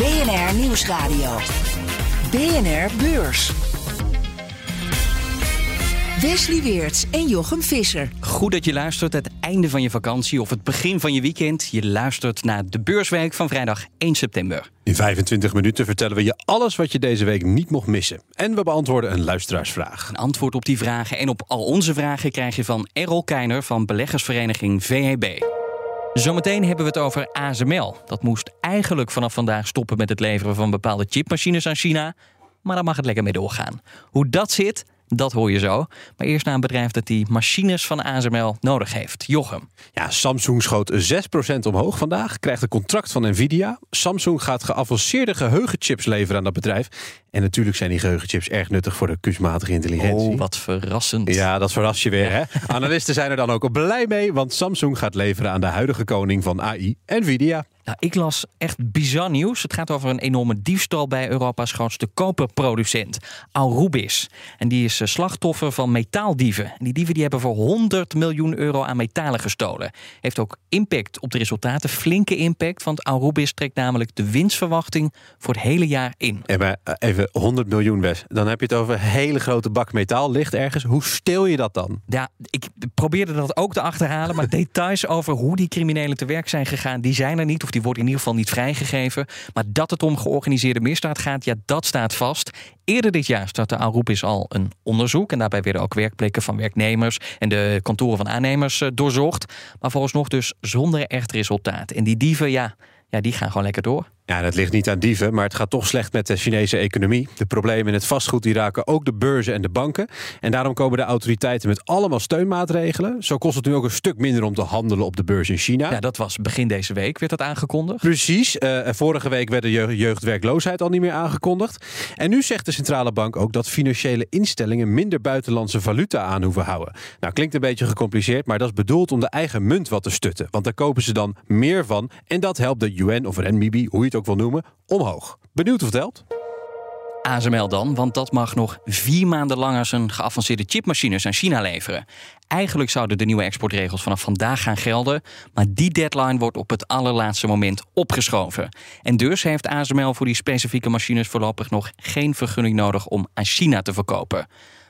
BNR Nieuwsradio. BNR Beurs. Wesley Weerts en Jochem Visser. Goed dat je luistert, het einde van je vakantie of het begin van je weekend. Je luistert naar de beursweek van vrijdag 1 september. In 25 minuten vertellen we je alles wat je deze week niet mocht missen. En we beantwoorden een luisteraarsvraag. Een antwoord op die vragen en op al onze vragen krijg je van Errol Keiner van beleggersvereniging VEB. Zometeen hebben we het over ASML. Dat moest eigenlijk vanaf vandaag stoppen met het leveren van bepaalde chipmachines aan China. Maar daar mag het lekker mee doorgaan. Hoe dat zit, dat hoor je zo. Maar eerst naar een bedrijf dat die machines van ASML nodig heeft. Jochem. Ja, Samsung schoot 6% omhoog vandaag. Krijgt een contract van Nvidia. Samsung gaat geavanceerde geheugenchips leveren aan dat bedrijf. En natuurlijk zijn die geheugenchips erg nuttig voor de kunstmatige intelligentie. Oh, wat verrassend. Ja, dat verrast je weer, hè? Analisten zijn er dan ook blij mee, want Samsung gaat leveren aan de huidige koning van AI, Nvidia. Nou, ik las echt bizar nieuws. Het gaat over een enorme diefstal bij Europa's grootste koperproducent, Aurubis. En die is eh, slachtoffer van metaaldieven. En die dieven die hebben voor 100 miljoen euro aan metalen gestolen. Heeft ook impact op de resultaten, flinke impact. Want Aurubis trekt namelijk de winstverwachting voor het hele jaar in. Maar eh, even 100 miljoen, Wes. Dan heb je het over een hele grote bak metaal ligt ergens. Hoe steel je dat dan? Ja, ik probeerde dat ook te achterhalen. Maar details over hoe die criminelen te werk zijn gegaan, die zijn er niet. Of die worden in ieder geval niet vrijgegeven. Maar dat het om georganiseerde misdaad gaat, ja, dat staat vast. Eerder dit jaar startte Aroepis al een onderzoek. En daarbij werden ook werkplekken van werknemers en de kantoren van aannemers eh, doorzocht. Maar volgens nog dus zonder echt resultaat. En die dieven, ja, ja, die gaan gewoon lekker door. Ja, dat ligt niet aan dieven, maar het gaat toch slecht met de Chinese economie. De problemen in het vastgoed die raken ook de beurzen en de banken. En daarom komen de autoriteiten met allemaal steunmaatregelen. Zo kost het nu ook een stuk minder om te handelen op de beurs in China. Ja, dat was begin deze week, werd dat aangekondigd. Precies. Uh, vorige week werd de jeugd jeugdwerkloosheid al niet meer aangekondigd. En nu zegt de centrale bank ook dat financiële instellingen minder buitenlandse valuta aan hoeven houden. Nou, klinkt een beetje gecompliceerd, maar dat is bedoeld om de eigen munt wat te stutten. Want daar kopen ze dan meer van. En dat helpt de yuan of renminbi, hoe je het ook wil noemen, omhoog. Benieuwd of het helpt? ASML dan, want dat mag nog vier maanden langer zijn geavanceerde chipmachines aan China leveren. Eigenlijk zouden de nieuwe exportregels vanaf vandaag gaan gelden, maar die deadline wordt op het allerlaatste moment opgeschoven. En dus heeft ASML voor die specifieke machines voorlopig nog geen vergunning nodig om aan China te verkopen.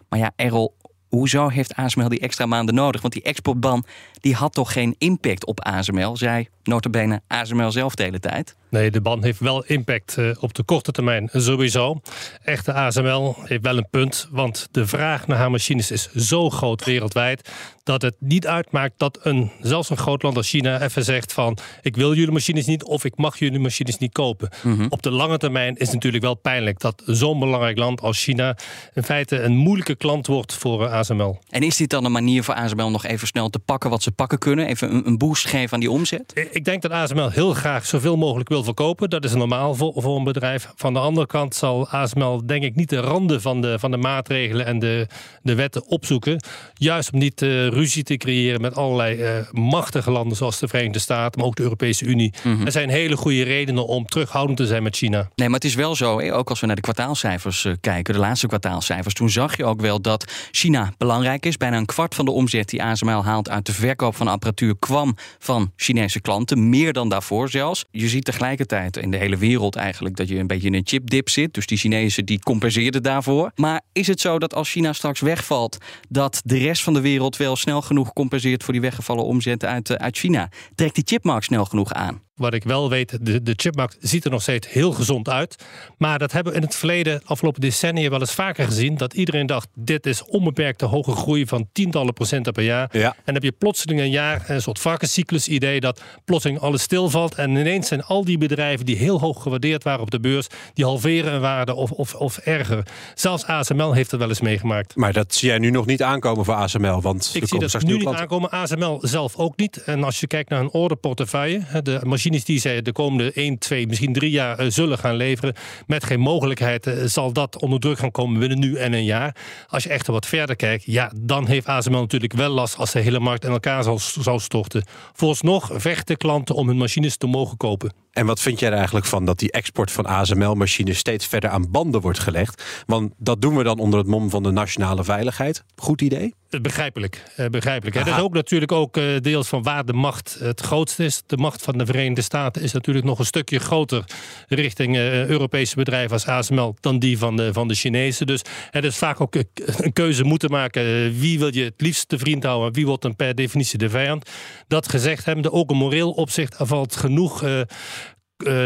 Maar ja, Errol, hoezo heeft ASML die extra maanden nodig? Want die exportban die had toch geen impact op ASML, zei notabene ASML zelf de hele tijd. Nee, de ban heeft wel impact uh, op de korte termijn, sowieso. Echte ASML heeft wel een punt, want de vraag naar haar machines is zo groot wereldwijd dat het niet uitmaakt dat een, zelfs een groot land als China even zegt van ik wil jullie machines niet of ik mag jullie machines niet kopen. Mhm. Op de lange termijn is het natuurlijk wel pijnlijk dat zo'n belangrijk land als China in feite een moeilijke klant wordt voor uh, ASML. En is dit dan een manier voor ASML nog even snel te pakken wat ze pakken kunnen? Even een, een boost geven aan die omzet? Ik denk dat ASML heel graag zoveel mogelijk wil verkopen. Dat is normaal voor, voor een bedrijf. Van de andere kant zal ASML denk ik niet de randen van de, van de maatregelen en de, de wetten opzoeken. Juist om niet uh, ruzie te creëren met allerlei uh, machtige landen zoals de Verenigde Staten, maar ook de Europese Unie. Mhm. Er zijn hele goede redenen om terughoudend te zijn met China. Nee, maar het is wel zo, ook als we naar de kwartaalcijfers uh, kijken, de laatste kwartaalcijfers, toen zag je ook wel dat China belangrijk is. Bijna een kwart van de omzet die ASML haalt uit de verkoop van apparatuur kwam van Chinese klanten. Meer dan daarvoor zelfs. Je ziet tegelijkertijd in de hele wereld eigenlijk dat je een beetje in een chipdip zit. Dus die Chinezen die compenseerden daarvoor. Maar is het zo dat als China straks wegvalt, dat de rest van de wereld wel snel genoeg compenseert voor die weggevallen omzet uit, uh, uit China? Trekt die chipmarkt snel genoeg aan? Wat ik wel weet, de, de chipmarkt ziet er nog steeds heel gezond uit. Maar dat hebben we in het verleden, afgelopen decennia, wel eens vaker gezien. Dat iedereen dacht, dit is onbeperkte hoge groei van tientallen procenten per jaar. Ja. En dan heb je plotseling een jaar, een soort varkenscyclus idee, dat plotseling alles stilvalt. En ineens zijn al die bedrijven die heel hoog gewaardeerd waren op de beurs, die halveren in waarde of, of, of erger. Zelfs ASML heeft het wel eens meegemaakt. Maar dat zie jij nu nog niet aankomen voor ASML, want Ik zie dat nu niet aankomen. ASML zelf ook niet. En als je kijkt naar een orderportefeuille, de machine die zij de komende 1, 2, misschien 3 jaar eh, zullen gaan leveren. Met geen mogelijkheid eh, zal dat onder druk gaan komen binnen nu en een jaar. Als je echt wat verder kijkt, ja, dan heeft ASML natuurlijk wel last als de hele markt in elkaar zal, zou storten. Vooralsnog vechten klanten om hun machines te mogen kopen. En wat vind jij er eigenlijk van dat die export van ASML-machines steeds verder aan banden wordt gelegd? Want dat doen we dan onder het mom van de nationale veiligheid. Goed idee? Begrijpelijk. Uh, begrijpelijk. Dat is ook natuurlijk ook uh, deels van waar de macht het grootst is. De macht van de Verenigde Staten is natuurlijk nog een stukje groter richting uh, Europese bedrijven als ASML dan die van de, van de Chinezen. Dus het is vaak ook een keuze moeten maken. wie wil je het liefst de vriend houden? Wie wordt dan per definitie de vijand? Dat gezegd hebbende, ook een moreel opzicht, er valt genoeg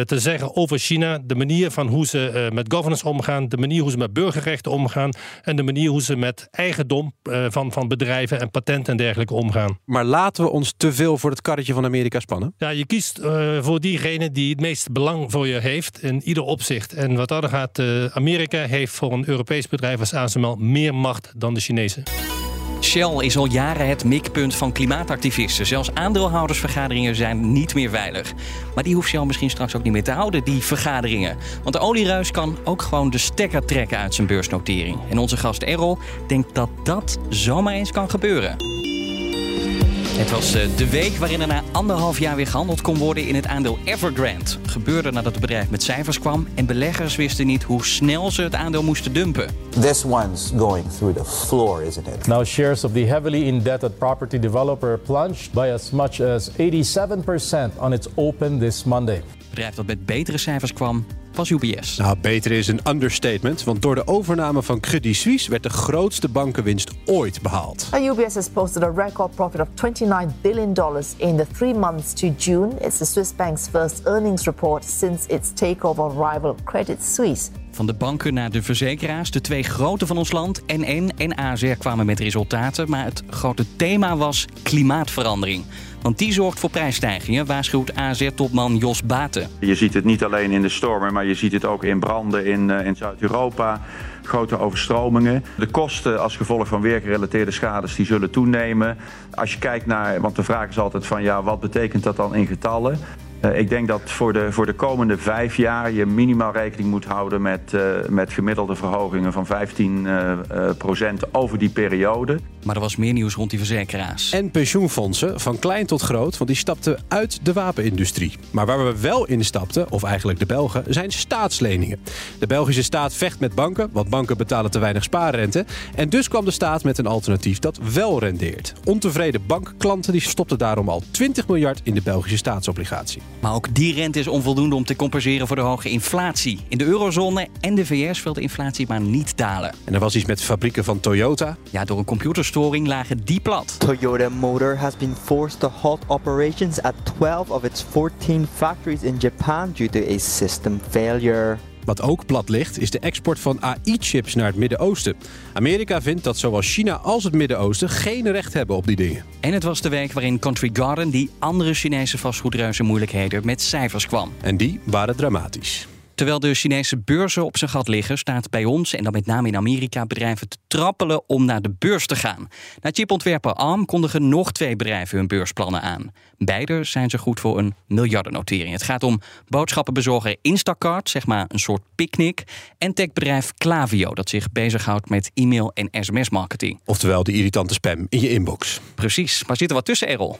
te zeggen over China. De manier van hoe ze uh, met governance omgaan. De manier hoe ze met burgerrechten omgaan. En de manier hoe ze met eigendom uh, van, van bedrijven en patenten en dergelijke omgaan. Maar laten we ons te veel voor het karretje van Amerika spannen? Ja, je kiest voor diegene die het meeste belang voor je heeft. In ieder opzicht. En wat dat gaat, Amerika heeft voor een Europees bedrijf als ASML meer macht dan de Chinezen. Shell is al jaren het mikpunt van klimaatactivisten. Zelfs aandeelhoudersvergaderingen zijn niet meer veilig. Maar die hoeft Shell misschien straks ook niet meer te houden, die vergaderingen. Want de olieruis kan ook gewoon de stekker trekken uit zijn beursnotering. En onze gast Errol denkt dat dat zomaar eens kan gebeuren. Het was eh, de week waarin er na anderhalf jaar weer gehandeld kon worden in het aandeel Evergrande. Het gebeurde nadat het bedrijf met cijfers kwam en beleggers wisten niet hoe snel ze het aandeel moesten dumpen. This one's going through the floor, isn't it? Now shares of the heavily indebted property developer plunged by as much as 87% on its open this Monday. Het bedrijf dat met betere cijfers kwam, was UBS. Nou, beter is een understatement, want door de overname van Credit Suisse werd de grootste bankenwinst ooit behaald. UBS has posted a record profit of 29 billion dollars in the three months to June. It's the Swiss bank's first earnings report since its takeover rival Credit Suisse. Van de banken naar de verzekeraars, de twee grote van ons land, NN en ASR kwamen met resultaten, maar het grote thema was klimaatverandering. Want die zorgt voor prijsstijgingen, waarschuwt AZ-topman Jos Baten. Je ziet het niet alleen in de stormen, maar je ziet het ook in branden in, uh, in Zuid-Europa. Grote overstromingen. De kosten als gevolg van weergerelateerde schades die zullen toenemen. Als je kijkt naar, want de vraag is altijd van ja, wat betekent dat dan in getallen? Uh, ik denk dat voor de, voor de komende vijf jaar je minimaal rekening moet houden met, uh, met gemiddelde verhogingen van 15 uh, procent over die periode. Maar er was meer nieuws rond die verzekeraars. En pensioenfondsen, van klein tot groot, want die stapten uit de wapenindustrie. Maar waar we wel instapten, of eigenlijk de Belgen, zijn staatsleningen. De Belgische staat vecht met banken, want banken betalen te weinig spaarrente. En dus kwam de staat met een alternatief dat wel rendeert. Ontevreden bankklanten die stopten daarom al 20 miljard in de Belgische staatsobligatie. Maar ook die rente is onvoldoende om te compenseren voor de hoge inflatie. In de eurozone en de VS wil de inflatie maar niet dalen. En er was iets met fabrieken van Toyota. Ja, door een computerstoring lagen die plat. Toyota Motor has been forced to halt operations at 12 of its 14 factories in Japan due to a system failure. Wat ook plat ligt, is de export van AI-chips naar het Midden-Oosten. Amerika vindt dat zowel China als het Midden-Oosten geen recht hebben op die dingen. En het was de week waarin Country Garden die andere Chinese vastgoedreuzen moeilijkheden met cijfers kwam. En die waren dramatisch. Terwijl de Chinese beurzen op zijn gat liggen, staat bij ons en dan met name in Amerika bedrijven te trappelen om naar de beurs te gaan. Na chipontwerper ARM kondigen nog twee bedrijven hun beursplannen aan. Beide zijn ze goed voor een miljardennotering. Het gaat om boodschappenbezorger Instacart, zeg maar een soort picknick, en techbedrijf Clavio, dat zich bezighoudt met e-mail en sms-marketing. Oftewel de irritante spam in je inbox. Precies, maar zit er wat tussen, Errol?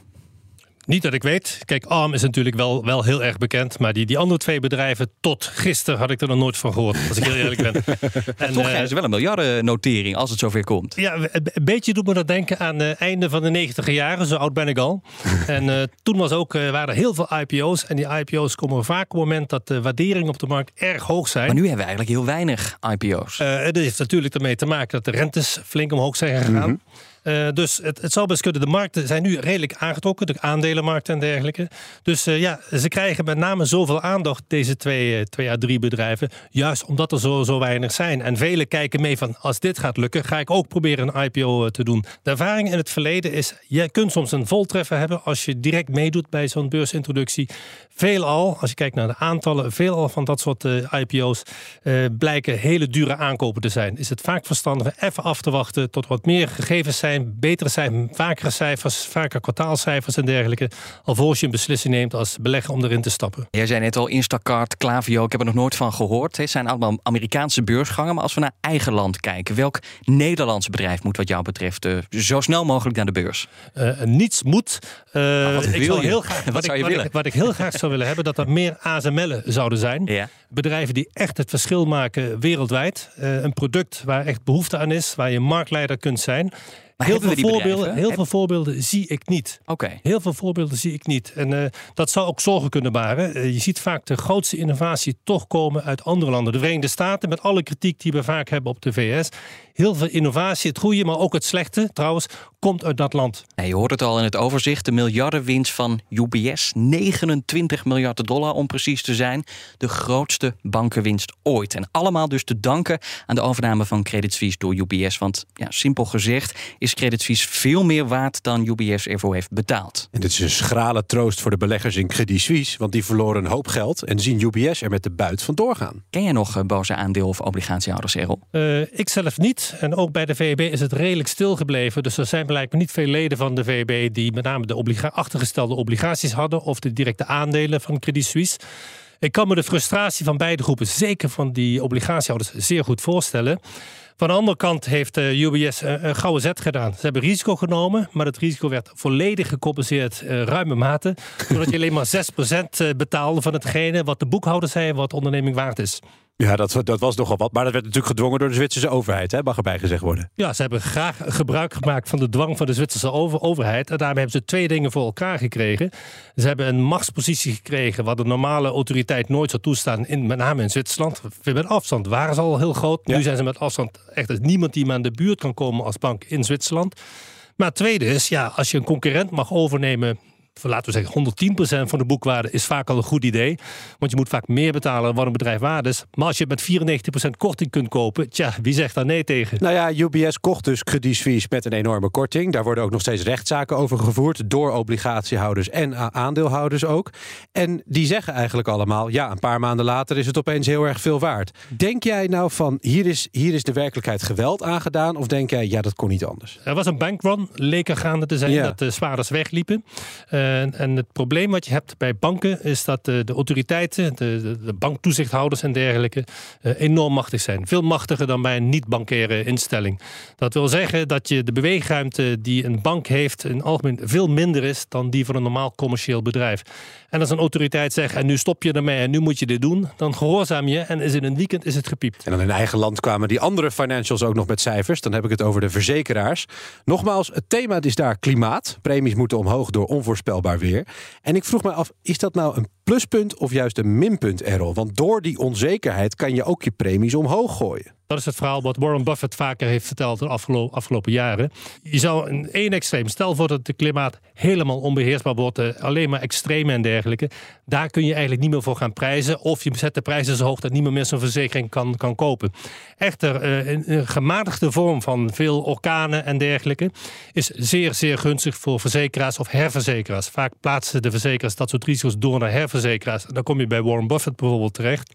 Niet dat ik weet. Kijk, ARM is natuurlijk wel, wel heel erg bekend. Maar die, die andere twee bedrijven, tot gisteren had ik er nog nooit van gehoord. Als ik heel eerlijk ben. en, toch uh, is wel een miljardennotering als het zover komt. Ja, een beetje doet me dat denken aan het einde van de negentiger jaren. Zo oud ben ik al. en uh, toen was ook, uh, waren er heel veel IPO's. En die IPO's komen vaak op het moment dat de waarderingen op de markt erg hoog zijn. Maar nu hebben we eigenlijk heel weinig IPO's. het heeft natuurlijk ermee te maken dat de rentes flink omhoog zijn gegaan. Mm -hmm. Uh, dus het, het zal best kunnen. De markten zijn nu redelijk aangetrokken, de aandelenmarkten en dergelijke. Dus uh, ja, ze krijgen met name zoveel aandacht, deze twee, uh, twee à drie bedrijven. Juist omdat er zo, zo weinig zijn. En velen kijken mee van, als dit gaat lukken, ga ik ook proberen een IPO te doen. De ervaring in het verleden is, je kunt soms een voltreffer hebben als je direct meedoet bij zo'n beursintroductie. Veelal, als je kijkt naar de aantallen, veelal van dat soort IPO's blijken hele dure aankopen te zijn. Is het vaak verstandig even af te wachten tot wat meer gegevens zijn zijn, betere cijfers, vakere cijfers, vaker kwartaalcijfers en dergelijke. Alvorens je een beslissing neemt als belegger om erin te stappen. Jij zei net al Instacart, Klaviyo, ik heb er nog nooit van gehoord. Het zijn allemaal Amerikaanse beursgangen. Maar als we naar eigen land kijken, welk Nederlands bedrijf moet wat jou betreft uh, zo snel mogelijk naar de beurs? Uh, niets moet. Uh, wat ik wil heel graag, Wat wat, zou ik, je wat, willen? ik, wat ik heel graag zou willen hebben, dat er meer ASML'en zouden zijn. Ja. Bedrijven die echt het verschil maken wereldwijd. Uh, een product waar echt behoefte aan is, waar je marktleider kunt zijn. Maar heel veel, voorbeelden, heel veel voorbeelden zie ik niet. Oké. Heel veel voorbeelden zie ik niet. En uh, dat zou ook zorgen kunnen baren. Uh, je ziet vaak de grootste innovatie toch komen uit andere landen. De Verenigde Staten, met alle kritiek die we vaak hebben op de VS. Heel veel innovatie, het goede, maar ook het slechte trouwens, komt uit dat land. Je hoort het al in het overzicht. De miljardenwinst van UBS. 29 miljard dollar om precies te zijn. De grootste bankenwinst ooit. En allemaal dus te danken aan de overname van Credit Suisse door UBS. Want ja, simpel gezegd is Credit Suisse veel meer waard dan UBS ervoor heeft betaald. En dit is een schrale troost voor de beleggers in Credit Suisse, want die verloren een hoop geld en zien UBS er met de buit van doorgaan. Ken jij nog uh, boze aandeel- of obligatiehouders, Errol? Uh, ik zelf niet. En ook bij de VEB is het redelijk stilgebleven. Dus er zijn blijkbaar niet veel leden van de VEB die met name de obliga achtergestelde obligaties hadden of de directe aandelen van Credit Suisse. Ik kan me de frustratie van beide groepen, zeker van die obligatiehouders, zeer goed voorstellen. Van de andere kant heeft uh, UBS uh, een gouden zet gedaan. Ze hebben risico genomen, maar het risico werd volledig gecompenseerd uh, ruime mate. Zodat je alleen maar 6% betaalde van hetgene wat de boekhouder zei wat de onderneming waard is. Ja, dat, dat was nogal wat. Maar dat werd natuurlijk gedwongen door de Zwitserse overheid, hè? mag erbij gezegd worden. Ja, ze hebben graag gebruik gemaakt van de dwang van de Zwitserse over overheid. En daarmee hebben ze twee dingen voor elkaar gekregen. Ze hebben een machtspositie gekregen wat de normale autoriteit nooit zou toestaan, in, met name in Zwitserland. Met afstand waren ze al heel groot. Ja. Nu zijn ze met afstand echt is niemand die maar aan de buurt kan komen als bank in Zwitserland. Maar het tweede is, ja, als je een concurrent mag overnemen laten we zeggen 110% van de boekwaarde is vaak al een goed idee. Want je moet vaak meer betalen wat een bedrijf waard is. Maar als je het met 94% korting kunt kopen, tja, wie zegt daar nee tegen? Nou ja, UBS kocht dus Credit Suisse met een enorme korting. Daar worden ook nog steeds rechtszaken over gevoerd door obligatiehouders en aandeelhouders ook. En die zeggen eigenlijk allemaal, ja, een paar maanden later is het opeens heel erg veel waard. Denk jij nou van, hier is, hier is de werkelijkheid geweld aangedaan? Of denk jij, ja, dat kon niet anders? Er was een bankrun, leek er gaande te zijn, ja. dat de zwaarders wegliepen. Uh, en het probleem wat je hebt bij banken is dat de, de autoriteiten, de, de, de, banktoezichthouders en dergelijke, uh, enorm machtig zijn. Veel machtiger dan bij een niet-bankaire instelling. Dat wil zeggen dat je de beweegruimte die een bank heeft in het algemeen veel minder is dan die van een normaal commercieel bedrijf. En als een autoriteit zegt, en nu stop je ermee en nu moet je dit doen, dan gehoorzaam je en is in een weekend is het gepiept. En dan in eigen land kwamen die andere financials ook nog met cijfers. Dan heb ik het over de verzekeraars. Nogmaals, het thema is daar klimaat. Premies moeten omhoog door onvoorspelbaar weer. En ik vroeg me af, is dat nou een pluspunt of juist een minpunt, Errol? Want door die onzekerheid kan je ook je premies omhoog gooien. Dat is het verhaal wat Warren Buffett vaker heeft verteld de afgelopen, jaren. Je zou in één extreem, stel voor dat het klimaat helemaal onbeheersbaar wordt, uh, alleen maar extreme en dergelijke. Daar kun je eigenlijk niet meer voor gaan prijzen. Of je zet de prijzen zo hoog dat niemand meer zo'n verzekering kan, kan kopen. Echter, in een gematigde vorm van veel orkanen en dergelijke is zeer, zeer gunstig voor verzekeraars of herverzekeraars. Vaak plaatsen de verzekeraars dat soort risico's door naar herverzekeraars. En dan kom je bij Warren Buffett bijvoorbeeld terecht.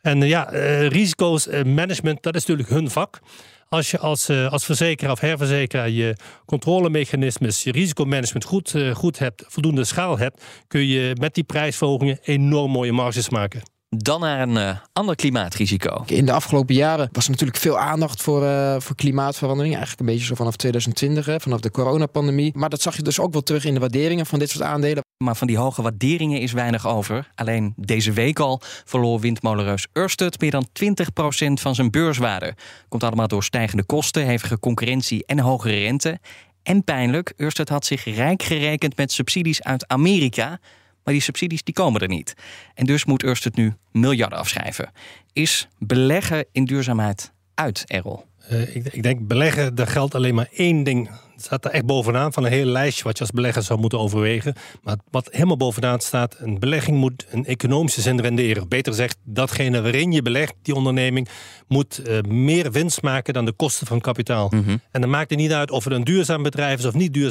En uh, ja, uh, risico's uh, management, dat is natuurlijk hun vak. Als je als, als verzekeraar of herverzekeraar je controlemechanismes, je risicomanagement goed, goed hebt, voldoende schaal hebt, kun je met die prijsverhogingen enorm mooie marges maken. Dan naar een uh, ander klimaatrisico. In de afgelopen jaren was er natuurlijk veel aandacht voor, uh, voor klimaatverandering. Eigenlijk een beetje zo vanaf 2020, hè, vanaf de coronapandemie. Maar dat zag je dus ook wel terug in de waarderingen van dit soort aandelen. Maar van die hoge waarderingen is weinig over. Alleen deze week al verloor windmolenreus Ørsted meer dan 20% van zijn beurswaarde. Komt allemaal door stijgende kosten, hevige concurrentie en hogere rente. En pijnlijk, Ørsted had zich rijk gerekend met subsidies uit Amerika... Maar die subsidies die komen er niet. En dus moet Ørsted nu miljarden afschrijven. Is beleggen in duurzaamheid uit, Errol? Uh, ik, ik, denk beleggen, daar geldt alleen maar één ding Het staat er echt bovenaan van een heel lijstje wat je als belegger zou moeten overwegen. Maar wat helemaal bovenaan staat, een belegging moet een economische zin renderen. Beter gezegd, datgene waarin je belegt, die onderneming, moet uh, meer winst maken dan de kosten van kapitaal. Mm -hmm. En dan maakt het niet uit of het een duurzaam bedrijf is of niet duurzaam.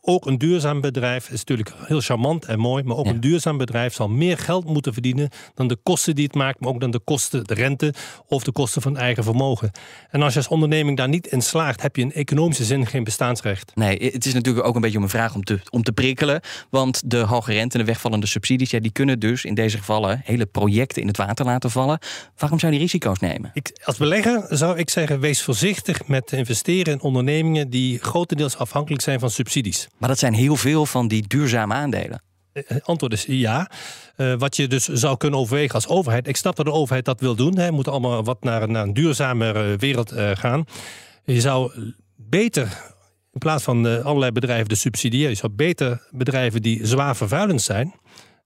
Ook een duurzaam bedrijf is natuurlijk heel charmant en mooi, maar ook ja. een duurzaam bedrijf zal meer geld moeten verdienen dan de kosten die het maakt, maar ook dan de kosten, de rente of de kosten van eigen vermogen. En als je als onderneming daar niet in slaagt, heb je in economische zin geen bestaansrecht. Nee, het is natuurlijk ook een beetje om een vraag om te, om te prikkelen. Want de hoge rente en de wegvallende subsidies, ja, die kunnen dus in deze gevallen hele projecten in het water laten vallen. Waarom zou je die risico's nemen? Ik, als belegger zou ik zeggen, wees voorzichtig met investeren in ondernemingen die grotendeels afhankelijk zijn van subsidies. Maar dat zijn heel veel van die duurzame aandelen. Het antwoord is ja. Uh, wat je dus zou kunnen overwegen als overheid. Ik snap dat de overheid dat wil doen. Hè. We moeten allemaal wat naar, naar een duurzamere wereld uh, gaan. Je zou beter, in plaats van uh, allerlei bedrijven de subsidiëren, je zou beter bedrijven die zwaar vervuilend zijn,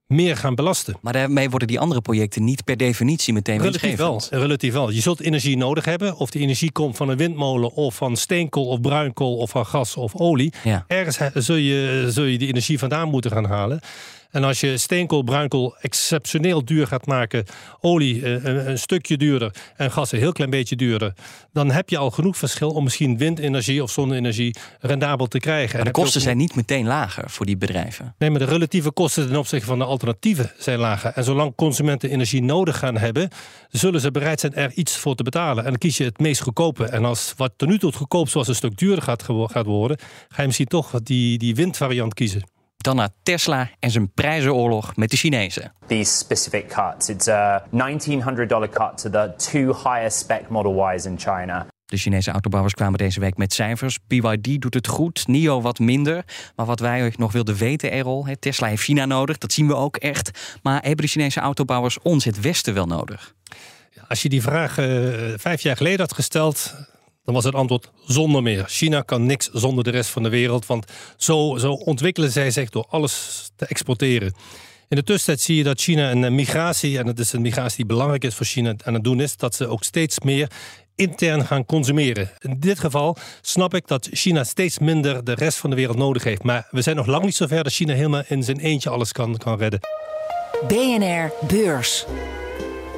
meer gaan belasten. Maar daarmee worden die andere projecten niet per definitie meteen relatief wel, relatief wel. Je zult energie nodig hebben. Of die energie komt van een windmolen of van steenkool of bruinkool of van gas of olie. Ja. Ergens zul je, zul je die energie vandaan moeten gaan halen. En als je steenkool, bruinkool exceptioneel duur gaat maken, olie een, een, stukje duurder en gas een heel klein beetje duurder, dan heb je al genoeg verschil om misschien windenergie of zonne-energie rendabel te krijgen. Maar de kosten zijn niet meteen lager voor die bedrijven. Nee, maar de relatieve kosten ten opzichte van de alternatieven zijn lager. En zolang consumenten energie nodig gaan hebben, zullen ze bereid zijn er iets voor te betalen. En dan kies je het meest goedkope. En als wat tot nu toe het goedkoop zoals een stuk duurder gaat, gaat worden, ga je misschien toch die, die windvariant kiezen. Dan naar Tesla en zijn prijzenoorlog met de Chinezen. These specific cuts. It's a $1,900 cut to the two highest spec Model Ys in China. De Chinese autobouwers kwamen deze week met cijfers. BYD doet het goed, NIO wat minder. Maar wat wij nog wilden weten, Errol, Tesla heeft China nodig. Dat zien we ook echt. Maar hebben de Chinese autobouwers ons het Westen wel nodig? Als je die vraag uh, vijf jaar geleden had gesteld, dan was het antwoord zonder meer. China kan niks zonder de rest van de wereld, want zo, zo ontwikkelen zij zich door alles te exporteren. In de tussentijd zie je dat China een migratie, en dat is een migratie die belangrijk is voor China aan het doen is, dat ze ook steeds meer intern gaan consumeren. In dit geval snap ik dat China steeds minder de rest van de wereld nodig heeft. Maar we zijn nog lang niet zover dat China helemaal in zijn eentje alles kan, kan redden. BNR Beurs.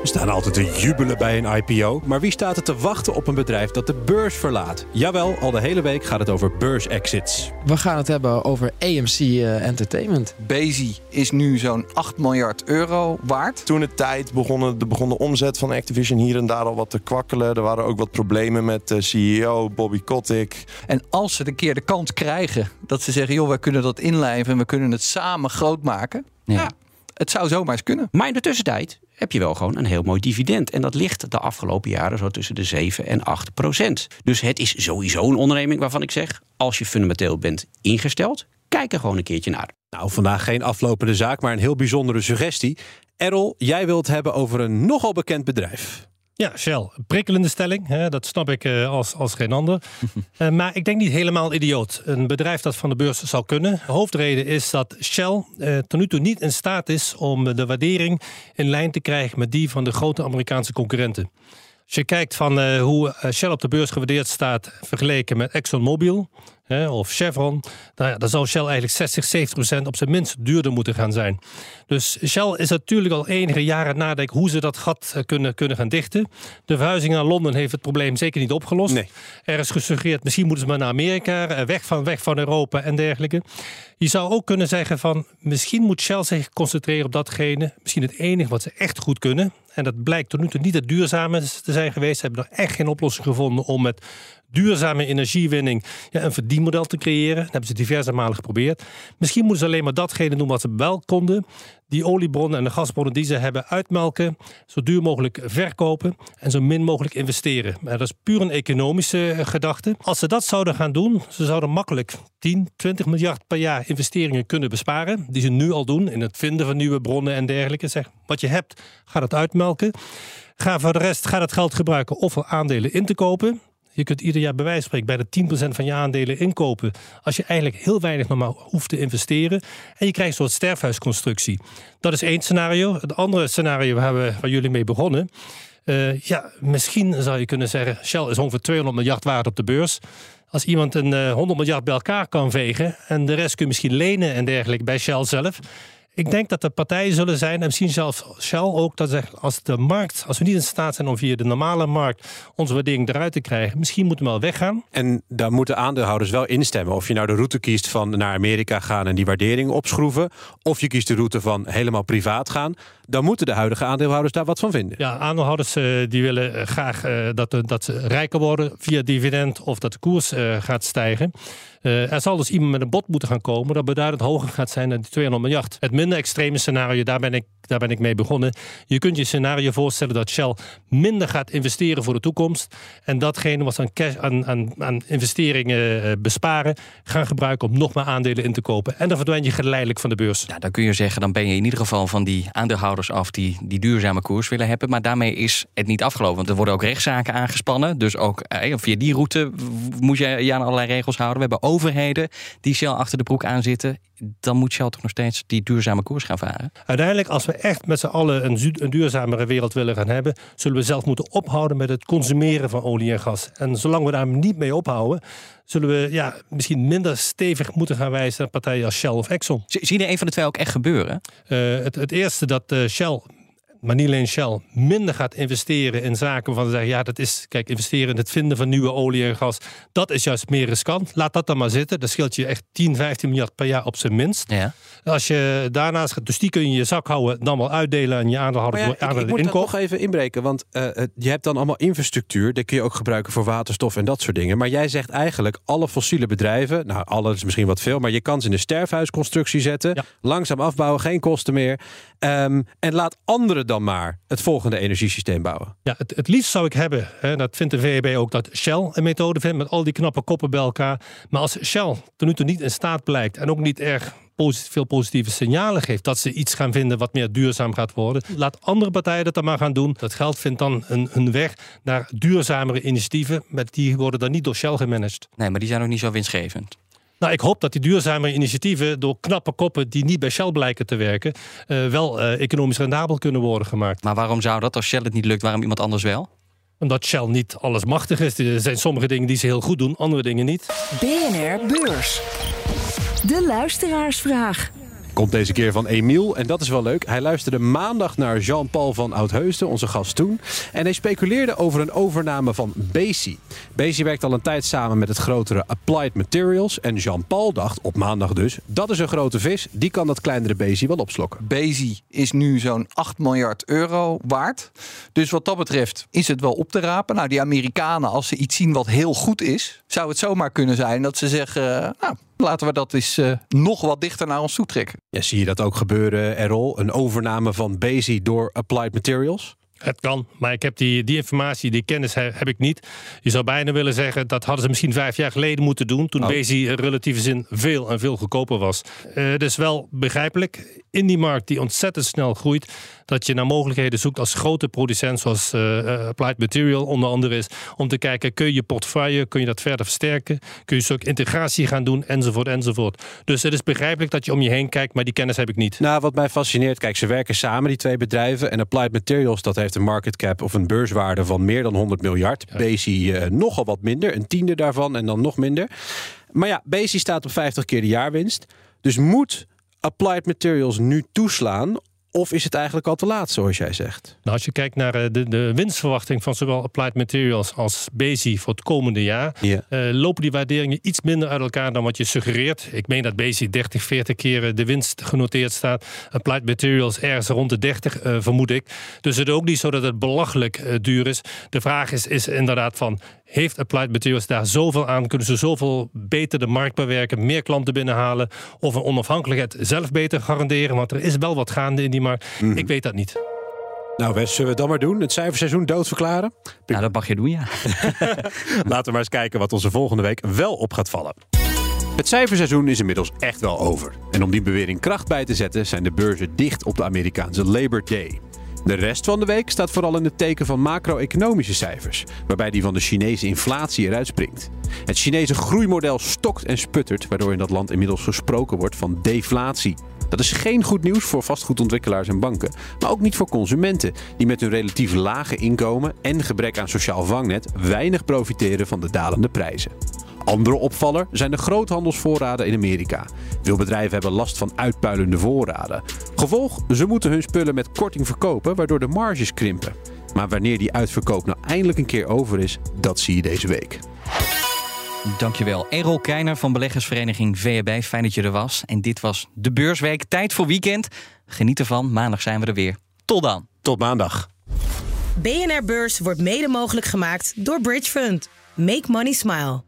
We staan altijd te jubelen bij een IPO, maar wie staat er te wachten op een bedrijf dat de beurs verlaat? Jawel, al de hele week gaat het over beursexits. We gaan het hebben over AMC uh, Entertainment. Bezi is nu zo'n 8 miljard euro waard. Toen de tijd begon de, begon de omzet van Activision hier en daar al wat te kwakkelen. Er waren ook wat problemen met de CEO Bobby Kotick. En als ze een keer de kans krijgen dat ze zeggen: joh, wij kunnen dat inlijven en we kunnen het samen groot maken. ja. ja het zou zomaar eens kunnen. Maar in de tussentijd heb je wel gewoon een heel mooi dividend. En dat ligt de afgelopen jaren zo tussen de 7 en 8 procent. Dus het is sowieso een onderneming waarvan ik zeg... als je fundamenteel bent ingesteld, kijk er gewoon een keertje naar. Nou, vandaag geen aflopende zaak, maar een heel bijzondere suggestie. Errol, jij wilt hebben over een nogal bekend bedrijf. Ja, Shell. Prikkelende stelling. Hè, dat snap ik uh, als, als geen ander. uh, maar ik denk niet helemaal idioot. Een bedrijf dat van de beurs zou kunnen. De hoofdreden is dat Shell uh, tot nu toe niet in staat is om de waardering in lijn te krijgen met die van de grote Amerikaanse concurrenten. Als je kijkt van hoe Shell op de beurs gewaardeerd staat vergeleken met ExxonMobil hè, of Chevron, nou ja, dan zou Shell eigenlijk 60, 70 procent op zijn minst duurder moeten gaan zijn. Dus Shell is natuurlijk al enige jaren nadenken hoe ze dat gat eh, kunnen, kunnen gaan dichten. De verhuizing naar Londen heeft het probleem zeker niet opgelost. Nee. Er is gesuggereerd, misschien moeten ze maar naar Amerika, eh, weg van, weg van Europa en dergelijke. Je zou ook kunnen zeggen van, misschien moet Shell zich concentreren op datgene, misschien het enige wat ze echt goed kunnen. En dat blijkt tot nu toe niet het duurzame te zijn geweest. Ze hebben nog echt geen oplossing gevonden om met duurzame energiewinning ja, een verdienmodel te creëren. Dat hebben ze diverse malen geprobeerd. Misschien moeten ze alleen maar datgene doen wat ze wel konden. Die oliebronnen en de gasbronnen die ze hebben uitmelken. Zo duur mogelijk verkopen en zo min mogelijk investeren. Maar dat is puur een economische eh, gedachte. Als ze dat zouden gaan doen, ze zouden makkelijk 10, 20 miljard per jaar investeringen kunnen besparen. Die ze nu al doen in het vinden van nieuwe bronnen en dergelijke. Zeg, wat je hebt, ga het uitmelken. Ga voor de rest ga dat geld gebruiken of aandelen in te kopen. Je kunt ieder jaar bij wijze van spreken bij de 10% van je aandelen inkopen. Als je eigenlijk heel weinig nog maar hoeft te investeren. En je krijgt een soort sterfhuisconstructie. Dat is één scenario. Het andere scenario waar, we, waar jullie mee begonnen. Uh, ja, misschien zou je kunnen zeggen, Shell is ongeveer 200 miljard waard op de beurs. Als iemand een uh, 100 miljard bij elkaar kan vegen en de rest kun je misschien lenen en dergelijke bij Shell zelf ik denk dat er partijen zullen zijn, en misschien zelfs Shell ook, dat zegt als de markt, als we niet in staat zijn om via de normale markt onze waardering eruit te krijgen, misschien moeten we wel weggaan. En daar moeten aandeelhouders wel instemmen. Of je nou de route kiest van naar Amerika gaan en die waardering opschroeven, of je kiest de route van helemaal privaat gaan, dan moeten de huidige aandeelhouders daar wat van vinden. Ja, aandeelhouders uh, die willen eh, graag uh, dat, dat ze rijker worden via dividend of dat de koers gaat stijgen. Uh, er zal dus iemand met een bod moeten gaan komen dat beduidend hoger gaat zijn dan die 200 miljard. Het minder extreme scenario, daar ben ik, daar ben ik mee begonnen. Je kunt je scenario voorstellen dat Shell minder gaat investeren voor de toekomst. En datgene wat ze aan, cash, aan, aan, aan investeringen besparen, gaan gebruiken om nog meer aandelen in te kopen. En dan verdwijn je geleidelijk van de beurs. Ja, dan kun je zeggen, dan ben je in ieder geval van die aandeelhouders af die die duurzame koers willen hebben. Maar daarmee is het niet afgelopen. Want er worden ook rechtszaken aangespannen. Dus ook eh, via die route moet je je aan allerlei regels houden. We hebben overheden die Shell achter de broek aan zitten, dan moet Shell toch nog steeds die duurzame koers gaan varen. Uiteindelijk, als we echt met z'n allen een, een duurzamere wereld willen gaan hebben, zullen we zelf moeten ophouden met het consumeren van olie en gas. En zolang we daar niet mee ophouden, zullen we ja, misschien minder stevig moeten gaan wijzen naar partijen als Shell of Exxon. Zie je een van de twee ook echt gebeuren? Uh, het, het eerste dat uh, Shell maar niet alleen Shell, minder gaat investeren in zaken van zeggen, ja, dat is, kijk, investeren in het vinden van nieuwe olie en gas, dat is juist meer riskant. Laat dat dan maar zitten. Dat scheelt je echt 10, 15 miljard per jaar op zijn minst. Ja. Als je daarnaast, dus die kun je in je zak houden, dan wel uitdelen aan je aandeelhouder. Ja, ik, ik moet nog even inbreken, want uh, je hebt dan allemaal infrastructuur, dat kun je ook gebruiken voor waterstof en dat soort dingen. Maar jij zegt eigenlijk, alle fossiele bedrijven, nou, alle is misschien wat veel, maar je kan ze in een sterfhuisconstructie zetten, ja. langzaam afbouwen, geen kosten meer. Um, en laat anderen dan maar het volgende energiesysteem bouwen. Ja, het, het liefst zou ik hebben, hè, dat vindt de VEB ook, dat Shell een methode vindt met al die knappe koppen bij elkaar. Maar als Shell ten nu toe niet in staat blijkt en ook niet erg positief, veel positieve signalen geeft dat ze iets gaan vinden wat meer duurzaam gaat worden, laat andere partijen dat dan maar gaan doen. Dat geld vindt dan een, een weg naar duurzamere initiatieven, met die worden dan niet door Shell gemanaged. Nee, maar die zijn ook niet zo winstgevend. Nou, ik hoop dat die duurzame initiatieven door knappe koppen die niet bij Shell blijken te werken, uh, wel uh, economisch rendabel kunnen worden gemaakt. Maar waarom zou dat als Shell het niet lukt, waarom iemand anders wel? Omdat Shell niet alles machtig is. Er zijn sommige dingen die ze heel goed doen, andere dingen niet. BNR Beurs. De luisteraarsvraag komt deze keer van Emiel. En dat is wel leuk. Hij luisterde maandag naar Jean-Paul van Oudheusden, onze gast toen. En hij speculeerde over een overname van Bezi. Bezi werkt al een tijd samen met het grotere Applied Materials. En Jean-Paul dacht, op maandag dus, dat is een grote vis. Die kan dat kleinere Bezi wel opslokken. Bezi is nu zo'n 8 miljard euro waard. Dus wat dat betreft is het wel op te rapen. Nou, die Amerikanen, als ze iets zien wat heel goed is... zou het zomaar kunnen zijn dat ze zeggen... nou, laten we dat eens uh, nog wat dichter naar ons toe trekken. Ja, zie je dat ook gebeuren, Errol? Een overname van Bezi door Applied Materials? Het kan, maar ik heb die, die informatie, die kennis heb ik niet. Je zou bijna willen zeggen dat hadden ze misschien vijf jaar geleden moeten doen. Toen oh. Bezi in relatieve zin veel en veel goedkoper was. Uh, dus wel begrijpelijk. In die markt die ontzettend snel groeit, dat je naar mogelijkheden zoekt als grote producent, zoals uh, Applied Material onder andere is, om te kijken, kun je je portefeuille, kun je dat verder versterken, kun je ook integratie gaan doen, enzovoort, enzovoort. Dus het is begrijpelijk dat je om je heen kijkt, maar die kennis heb ik niet. Nou, wat mij fascineert, kijk, ze werken samen, die twee bedrijven, en Applied Materials, dat heeft een market cap of een beurswaarde van meer dan 100 miljard. Ja. Bezi uh, nogal wat minder, een tiende daarvan en dan nog minder. Maar ja, Bezi staat op 50 keer de jaarwinst. Dus moet Applied Materials nu toeslaan of is het eigenlijk al te laat, zoals jij zegt? Nou, als je kijkt naar eh, de, de winstverwachting van zowel Applied Materials als Bezi voor het komende jaar, yeah. uh, lopen die waarderingen iets minder uit elkaar dan wat je suggereert. Ik meen dat Bezi 30, 40 keer de winst genoteerd staat. Applied Materials ergens rond de 30, uh, vermoed ik. Dus het is ook niet zo dat het belachelijk uh, duur is. De vraag is, is inderdaad van, heeft Applied Materials daar zoveel aan? Kunnen ze zoveel beter de markt bewerken, meer klanten binnenhalen of een onafhankelijkheid zelf beter garanderen? Want er is wel wat gaande in die markt. Mm. Ik weet dat niet. Nou, Wes, zullen we het dan maar doen? Het cijferseizoen doodverklaren? Nou, dat mag je doen, ja. Laten we maar eens kijken wat onze volgende week wel op gaat vallen. Het cijferseizoen is inmiddels echt wel over. En om die bewering kracht bij te zetten, zijn de beurzen dicht op de Amerikaanse Labor Day. De rest van de week staat vooral in het teken van macro-economische cijfers, waarbij die van de Chinese inflatie eruit springt. Het Chinese groeimodel stokt en sputtert, waardoor in dat land inmiddels gesproken wordt van deflatie. Dat is geen goed nieuws voor vastgoedontwikkelaars en banken, maar ook niet voor consumenten, die met hun relatief lage inkomen en gebrek aan sociaal vangnet weinig profiteren van de dalende prijzen. Andere opvaller zijn de groothandelsvoorraden in Amerika. Veel bedrijven hebben last van uitpuilende voorraden. Gevolg, ze moeten hun spullen met korting verkopen, waardoor de marges krimpen. Maar wanneer die uitverkoop nou eindelijk een keer over is, dat zie je deze week. Dankjewel. Errol Keiner van beleggersvereniging VEB. Fijn dat je er was. En dit was de Beursweek. Tijd voor weekend. Geniet ervan. Maandag zijn we er weer. Tot dan. Tot maandag. BNR Beurs wordt mede mogelijk gemaakt door Bridge Fund. Make money smile.